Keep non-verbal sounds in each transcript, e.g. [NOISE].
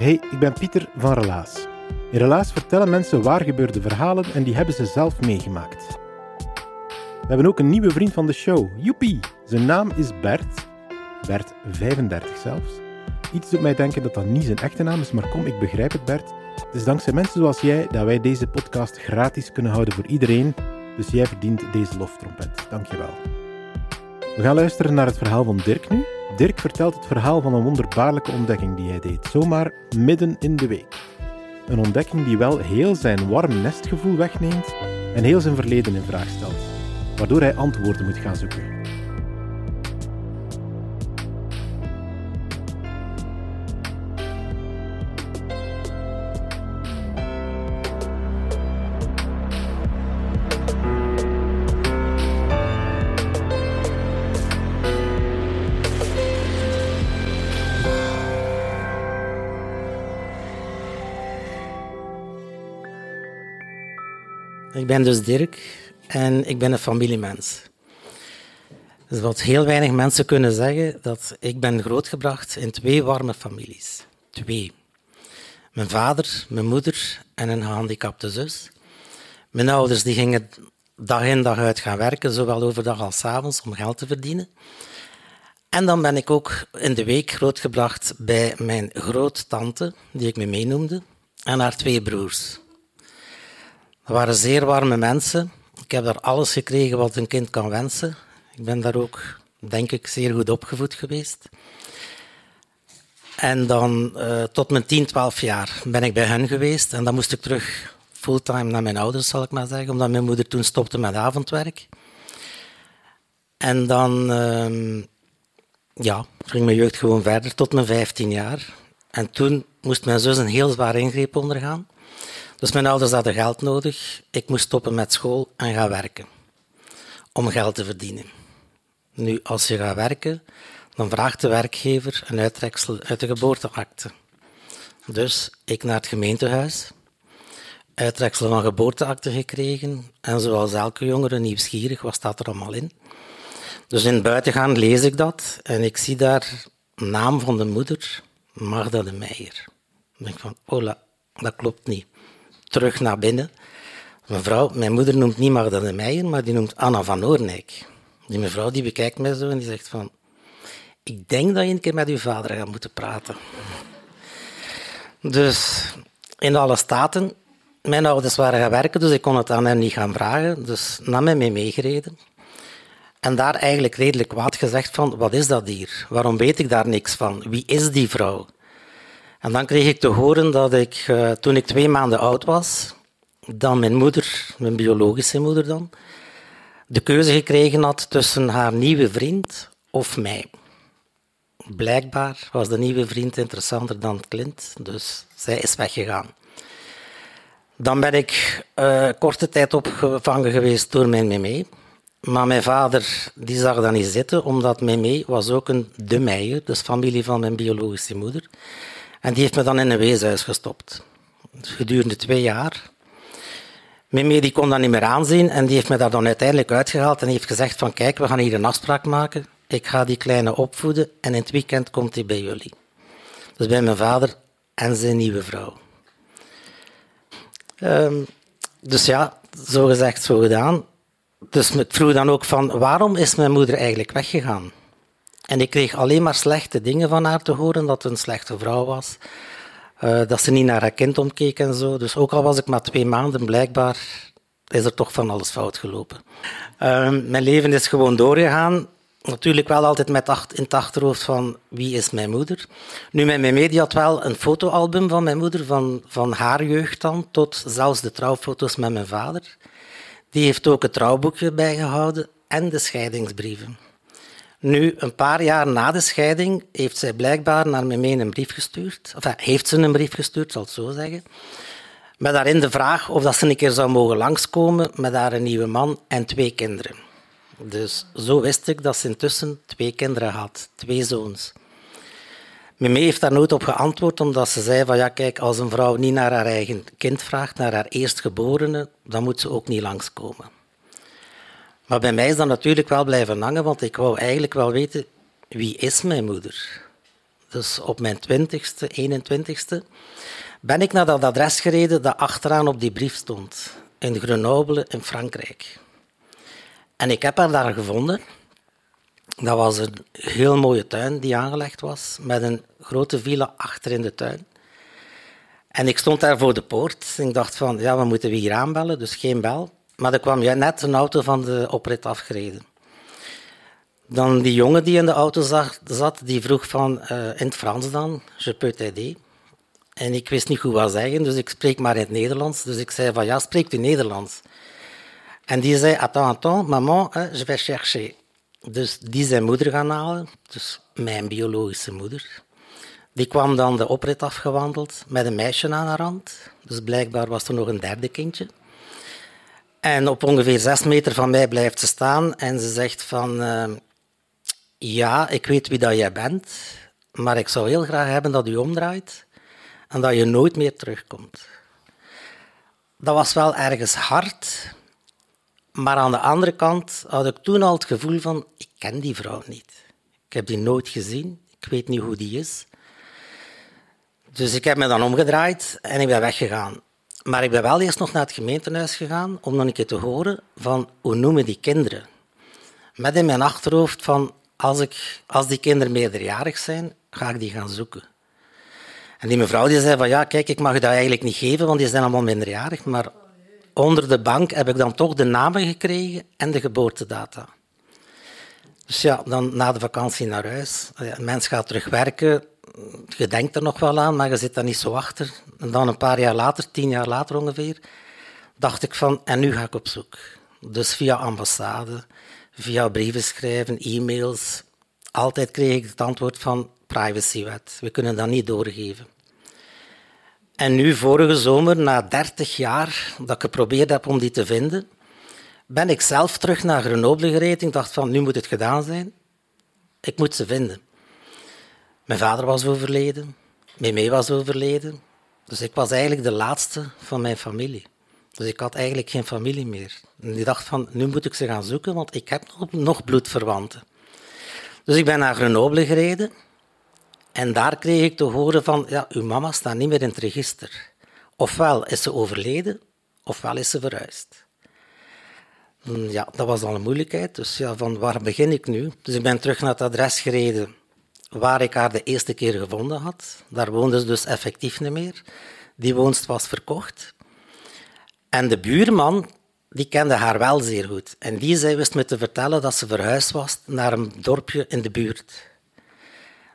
Hey, ik ben Pieter van Relaas. In Relaas vertellen mensen waar gebeurde verhalen en die hebben ze zelf meegemaakt. We hebben ook een nieuwe vriend van de show, Joepie. Zijn naam is Bert. Bert 35 zelfs. Iets doet mij denken dat dat niet zijn echte naam is, maar kom, ik begrijp het Bert. Het is dankzij mensen zoals jij dat wij deze podcast gratis kunnen houden voor iedereen, dus jij verdient deze loftrompet. Dankjewel. We gaan luisteren naar het verhaal van Dirk nu. Dirk vertelt het verhaal van een wonderbaarlijke ontdekking die hij deed, zomaar midden in de week. Een ontdekking die wel heel zijn warm nestgevoel wegneemt en heel zijn verleden in vraag stelt, waardoor hij antwoorden moet gaan zoeken. Ik ben dus Dirk en ik ben een familiemens. Dus wat heel weinig mensen kunnen zeggen, dat ik ben grootgebracht in twee warme families. Twee. Mijn vader, mijn moeder en een gehandicapte zus. Mijn ouders die gingen dag in dag uit gaan werken, zowel overdag als avonds, om geld te verdienen. En dan ben ik ook in de week grootgebracht bij mijn groottante, die ik me meenoemde, en haar twee broers. Dat waren zeer warme mensen. Ik heb daar alles gekregen wat een kind kan wensen. Ik ben daar ook, denk ik, zeer goed opgevoed geweest. En dan uh, tot mijn 10, 12 jaar ben ik bij hen geweest. En dan moest ik terug fulltime naar mijn ouders, zal ik maar zeggen, omdat mijn moeder toen stopte met avondwerk. En dan uh, ja, ging mijn jeugd gewoon verder tot mijn 15 jaar. En toen moest mijn zus een heel zwaar ingreep ondergaan. Dus mijn ouders hadden geld nodig. Ik moest stoppen met school en gaan werken. Om geld te verdienen. Nu, als je gaat werken, dan vraagt de werkgever een uittreksel uit de geboorteakte. Dus ik naar het gemeentehuis, uittreksel van geboorteakte gekregen. En zoals elke jongere nieuwsgierig, wat staat er allemaal in? Dus in het buitengaan lees ik dat en ik zie daar naam van de moeder, Magda de Meijer. Dan denk van, oh, dat klopt niet terug naar binnen. Mevrouw, mijn moeder noemt niet Magda de Meijer, maar die noemt Anna van Oornijk. Die mevrouw die bekijkt mij zo en die zegt van... Ik denk dat je een keer met uw vader gaat moeten praten. Dus in alle staten, mijn ouders waren gaan werken, dus ik kon het aan hen niet gaan vragen. Dus nam hij mee meegereden. En daar eigenlijk redelijk kwaad gezegd van, wat is dat hier? Waarom weet ik daar niks van? Wie is die vrouw? En dan kreeg ik te horen dat ik, uh, toen ik twee maanden oud was, dan mijn moeder, mijn biologische moeder dan, de keuze gekregen had tussen haar nieuwe vriend of mij. Blijkbaar was de nieuwe vriend interessanter dan Clint, dus zij is weggegaan. Dan ben ik uh, korte tijd opgevangen geweest door mijn meme. Maar mijn vader die zag dat niet zitten, omdat meme was ook een de Meijer, dus familie van mijn biologische moeder. En die heeft me dan in een weeshuis gestopt. Gedurende twee jaar. Mimi die kon dat niet meer aanzien en die heeft me daar dan uiteindelijk uitgehaald en heeft gezegd van kijk, we gaan hier een afspraak maken. Ik ga die kleine opvoeden en in het weekend komt hij bij jullie. Dus bij mijn vader en zijn nieuwe vrouw. Um, dus ja, zo gezegd, zo gedaan. Dus ik vroeg dan ook van waarom is mijn moeder eigenlijk weggegaan? En ik kreeg alleen maar slechte dingen van haar te horen, dat het een slechte vrouw was. eh, dat ze niet naar haar kind omkeek en zo. Dus ook al was ik maar twee maanden, blijkbaar is er toch van alles fout gelopen. Ehm, mijn leven is gewoon doorgegaan. Natuurlijk wel altijd met acht, in het achterhoofd van wie is mijn moeder. Nu, mijn media had wel een fotoalbum van mijn moeder, van, van haar jeugd dan, tot zelfs de trouwfoto's met mijn vader. Die heeft ook het trouwboekje bijgehouden en de scheidingsbrieven. Nu, een paar jaar na de scheiding, heeft zij blijkbaar naar mij mee een brief gestuurd. Of heeft ze een brief gestuurd, zal het zo zeggen. Met daarin de vraag of dat ze een keer zou mogen langskomen met haar nieuwe man en twee kinderen. Dus zo wist ik dat ze intussen twee kinderen had, twee zoons. Mimee heeft daar nooit op geantwoord, omdat ze zei van ja, kijk, als een vrouw niet naar haar eigen kind vraagt, naar haar eerstgeborene, dan moet ze ook niet langskomen. Maar bij mij is dat natuurlijk wel blijven hangen, want ik wou eigenlijk wel weten, wie is mijn moeder? Dus op mijn twintigste, 21ste, ben ik naar dat adres gereden dat achteraan op die brief stond. In Grenoble in Frankrijk. En ik heb haar daar gevonden. Dat was een heel mooie tuin die aangelegd was, met een grote villa achter in de tuin. En ik stond daar voor de poort. Ik dacht van, ja, we moeten we hier aanbellen, dus geen bel. Maar er kwam net een auto van de oprit afgereden. Dan die jongen die in de auto zat, die vroeg van, uh, in het Frans dan, je peux t'aider. En ik wist niet goed wat zeggen, dus ik spreek maar in het Nederlands. Dus ik zei van, ja, spreekt u Nederlands? En die zei, attends, attends, maman, je vais chercher. Dus die zijn moeder gaan halen, dus mijn biologische moeder. Die kwam dan de oprit afgewandeld met een meisje aan haar hand. Dus blijkbaar was er nog een derde kindje. En op ongeveer zes meter van mij blijft ze staan en ze zegt van... Uh, ja, ik weet wie dat jij bent, maar ik zou heel graag hebben dat u omdraait en dat je nooit meer terugkomt. Dat was wel ergens hard, maar aan de andere kant had ik toen al het gevoel van, ik ken die vrouw niet. Ik heb die nooit gezien, ik weet niet hoe die is. Dus ik heb me dan omgedraaid en ik ben weggegaan. Maar ik ben wel eerst nog naar het gemeentehuis gegaan om nog een keer te horen van hoe noemen die kinderen. Met in mijn achterhoofd van als, ik, als die kinderen meerderjarig zijn, ga ik die gaan zoeken. En die mevrouw die zei van ja, kijk, ik mag je dat eigenlijk niet geven, want die zijn allemaal minderjarig. Maar onder de bank heb ik dan toch de namen gekregen en de geboortedata. Dus ja, dan na de vakantie naar huis. Een mens gaat terug werken, je denkt er nog wel aan, maar je zit daar niet zo achter. En dan een paar jaar later, tien jaar later ongeveer, dacht ik van, en nu ga ik op zoek. Dus via ambassade, via brieven schrijven, e-mails. Altijd kreeg ik het antwoord van privacywet. We kunnen dat niet doorgeven. En nu, vorige zomer, na 30 jaar dat ik geprobeerd heb om die te vinden, ben ik zelf terug naar Grenoble gereden. Ik dacht van, nu moet het gedaan zijn. Ik moet ze vinden. Mijn vader was overleden, Meme was overleden. Dus ik was eigenlijk de laatste van mijn familie. Dus ik had eigenlijk geen familie meer. En die dacht van, nu moet ik ze gaan zoeken, want ik heb nog, nog bloedverwanten. Dus ik ben naar Grenoble gereden. En daar kreeg ik te horen van, ja, uw mama staat niet meer in het register. Ofwel is ze overleden, ofwel is ze verhuisd. Ja, dat was al een moeilijkheid. Dus ja, van waar begin ik nu? Dus ik ben terug naar het adres gereden waar ik haar de eerste keer gevonden had. Daar woonde ze dus effectief niet meer. Die woonst was verkocht. En de buurman, die kende haar wel zeer goed. En die zei, wist me te vertellen dat ze verhuisd was naar een dorpje in de buurt.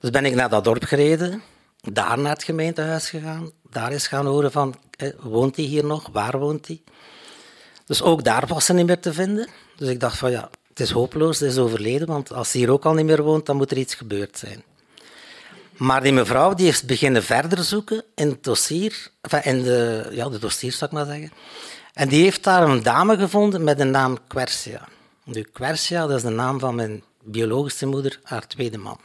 Dus ben ik naar dat dorp gereden, daar naar het gemeentehuis gegaan, daar is gaan horen van, woont hij hier nog? Waar woont hij? Dus ook daar was ze niet meer te vinden. Dus ik dacht van, ja, het is hopeloos, ze is overleden, want als ze hier ook al niet meer woont, dan moet er iets gebeurd zijn. Maar die mevrouw die heeft beginnen verder zoeken in het dossier, in de, ja, de dossier zou ik maar zeggen. En die heeft daar een dame gevonden met de naam Quercia. Nu, Quercia, dat is de naam van mijn biologische moeder, haar tweede man.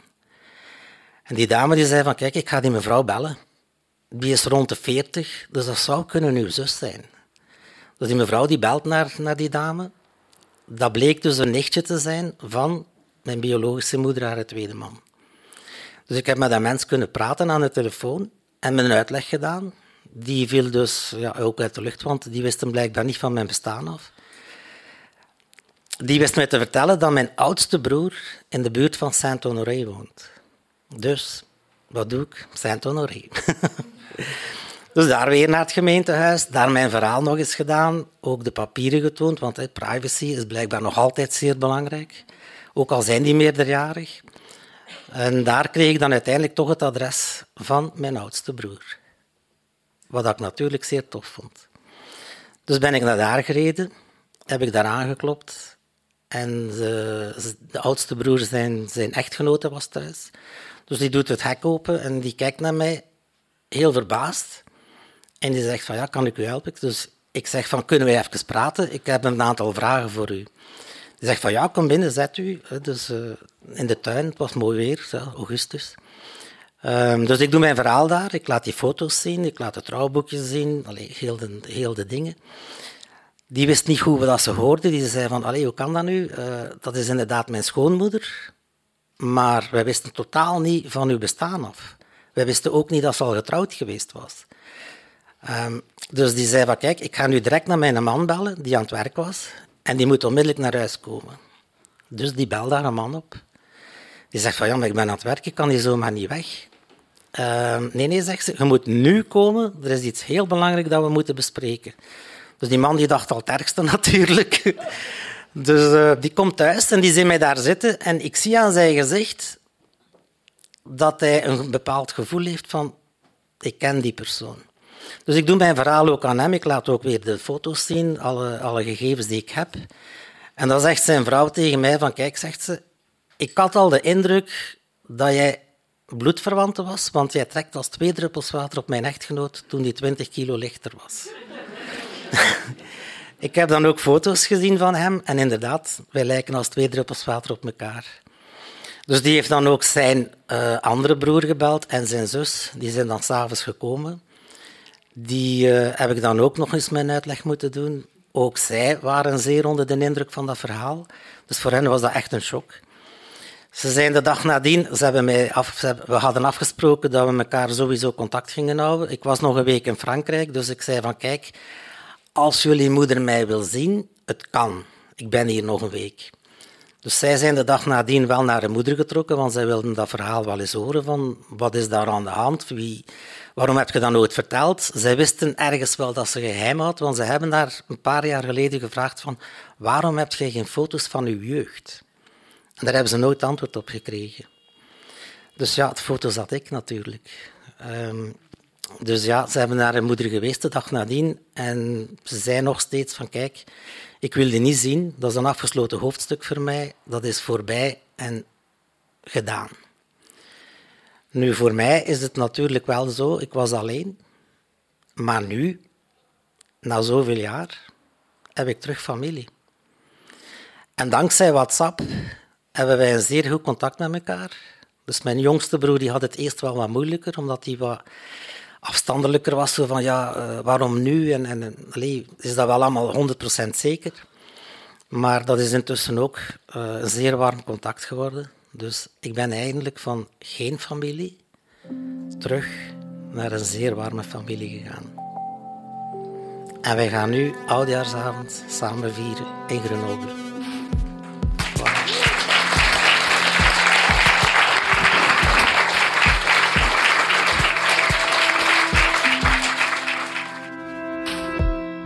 En die dame die zei van, kijk, ik ga die mevrouw bellen. Die is rond de 40, dus dat zou kunnen uw zus zijn. Dus die mevrouw die belt naar, naar die dame dat bleek dus een nichtje te zijn van mijn biologische moeder, haar tweede man. Dus ik heb met dat mens kunnen praten aan de telefoon en met een uitleg gedaan. Die viel dus ja, ook uit de lucht, want die wisten blijkbaar niet van mijn bestaan af. die wist mij te vertellen dat mijn oudste broer in de buurt van Saint-Honoré woont. Dus, wat doe ik? Saint-Honoré. [LAUGHS] dus daar weer naar het gemeentehuis, daar mijn verhaal nog eens gedaan, ook de papieren getoond, want privacy is blijkbaar nog altijd zeer belangrijk, ook al zijn die meerderjarig. En daar kreeg ik dan uiteindelijk toch het adres van mijn oudste broer. Wat ik natuurlijk zeer tof vond. Dus ben ik naar daar gereden, heb ik daar aangeklopt. En de, de oudste broer, zijn, zijn echtgenote, was thuis. Dus die doet het hek open en die kijkt naar mij, heel verbaasd. En die zegt van, ja, kan ik u helpen? Dus ik zeg van, kunnen wij even praten? Ik heb een aantal vragen voor u. Die zegt van, ja, kom binnen, zet u. Dus uh, in de tuin, het was mooi weer, augustus. Um, dus ik doe mijn verhaal daar, ik laat die foto's zien, ik laat de trouwboekjes zien, allee, heel, de, heel de dingen. Die wist niet goed wat ze hoorde, die zei van, allee, hoe kan dat nu? Uh, dat is inderdaad mijn schoonmoeder, maar wij wisten totaal niet van uw bestaan af. Wij wisten ook niet dat ze al getrouwd geweest was. Um, dus die zei van, kijk, ik ga nu direct naar mijn man bellen, die aan het werk was, en die moet onmiddellijk naar huis komen. Dus die belt daar een man op. Die zegt van, ja, maar ik ben aan het werk, ik kan hier zomaar niet weg. Uh, nee, nee, zegt ze, je moet nu komen. Er is iets heel belangrijk dat we moeten bespreken. Dus die man die dacht al het ergste [LAUGHS] natuurlijk. dus uh, die komt thuis en die ziet mij daar zitten. En ik zie aan zijn gezicht dat hij een bepaald gevoel heeft van, ik ken die persoon. Dus ik doe mijn verhaal ook aan hem. Ik laat ook weer de foto's zien, alle, alle gegevens die ik heb. En dan zegt zijn vrouw tegen mij van, kijk, zegt ze, ik had al de indruk dat jij bloedverwante was, want jij trekt als twee druppels water op mijn echtgenoot toen die 20 kilo lichter was. [LAUGHS] ik heb dan ook foto's gezien van hem en inderdaad, wij lijken als twee druppels water op elkaar. Dus die heeft dan ook zijn uh, andere broer gebeld en zijn zus, die zijn dan s'avonds gekomen. Die uh, heb ik dan ook nog eens mijn uitleg moeten doen. Ook zij waren zeer onder de indruk van dat verhaal. Dus voor hen was dat echt een shock. Ze zijn de dag nadien, ze hebben mij af, we hadden afgesproken dat we elkaar sowieso contact gingen houden. Ik was nog een week in Frankrijk, dus ik zei van kijk, als jullie moeder mij wil zien, het kan. Ik ben hier nog een week. Dus zij zijn de dag nadien wel naar de moeder getrokken, want zij wilden dat verhaal wel eens horen van wat is daar aan de hand, Wie, waarom heb je dat nooit verteld? Zij wisten ergens wel dat ze geheim had, want ze hebben daar een paar jaar geleden gevraagd van waarom heb je geen foto's van uw jeugd? En daar hebben ze nooit antwoord op gekregen. Dus ja, het foto zat ik natuurlijk. Um, dus ja, ze hebben naar hun moeder geweest de dag nadien en ze zei nog steeds van kijk, ik wil die niet zien, dat is een afgesloten hoofdstuk voor mij, dat is voorbij en gedaan. Nu, voor mij is het natuurlijk wel zo, ik was alleen, maar nu, na zoveel jaar, heb ik terug familie. En dankzij WhatsApp hebben wij een zeer goed contact met elkaar. Dus mijn jongste broer die had het eerst wel wat moeilijker, omdat hij wat afstandelijker was. Zo van, ja, uh, waarom nu? En, en is dat wel allemaal 100% zeker? Maar dat is intussen ook uh, een zeer warm contact geworden. Dus ik ben eigenlijk van geen familie terug naar een zeer warme familie gegaan. En wij gaan nu oudjaarsavond samen vieren in Grenoble.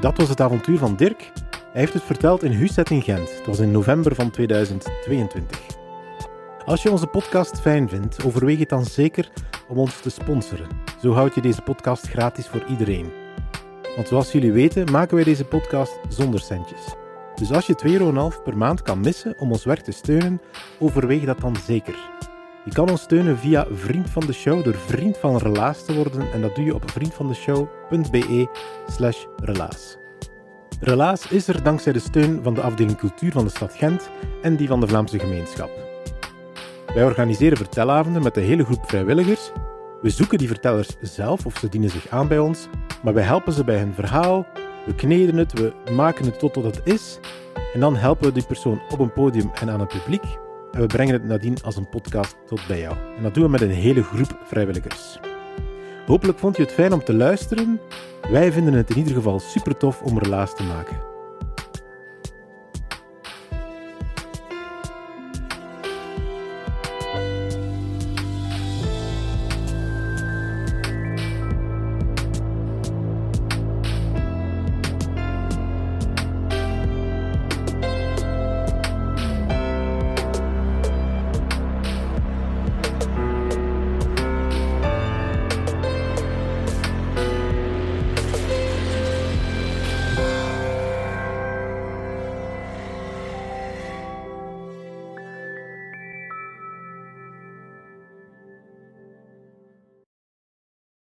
Dat was het avontuur van Dirk. Hij heeft het verteld in Huset in Gent. Het was in november van 2022. Als je onze podcast fijn vindt, overweeg het dan zeker om ons te sponsoren. Zo houd je deze podcast gratis voor iedereen. Want zoals jullie weten, maken wij deze podcast zonder centjes. Dus als je 2,5 euro per maand kan missen om ons werk te steunen, overweeg dat dan zeker. Je kan ons steunen via Vriend van de Show door vriend van Relaas te worden en dat doe je op vriendvandeshow.be slash relaas. Relaas is er dankzij de steun van de afdeling cultuur van de stad Gent en die van de Vlaamse gemeenschap. Wij organiseren vertelavonden met een hele groep vrijwilligers. We zoeken die vertellers zelf of ze dienen zich aan bij ons, maar wij helpen ze bij hun verhaal, we kneden het, we maken het tot wat het is en dan helpen we die persoon op een podium en aan het publiek en we brengen het nadien als een podcast tot bij jou. En dat doen we met een hele groep vrijwilligers. Hopelijk vond je het fijn om te luisteren. Wij vinden het in ieder geval super tof om relaas te maken.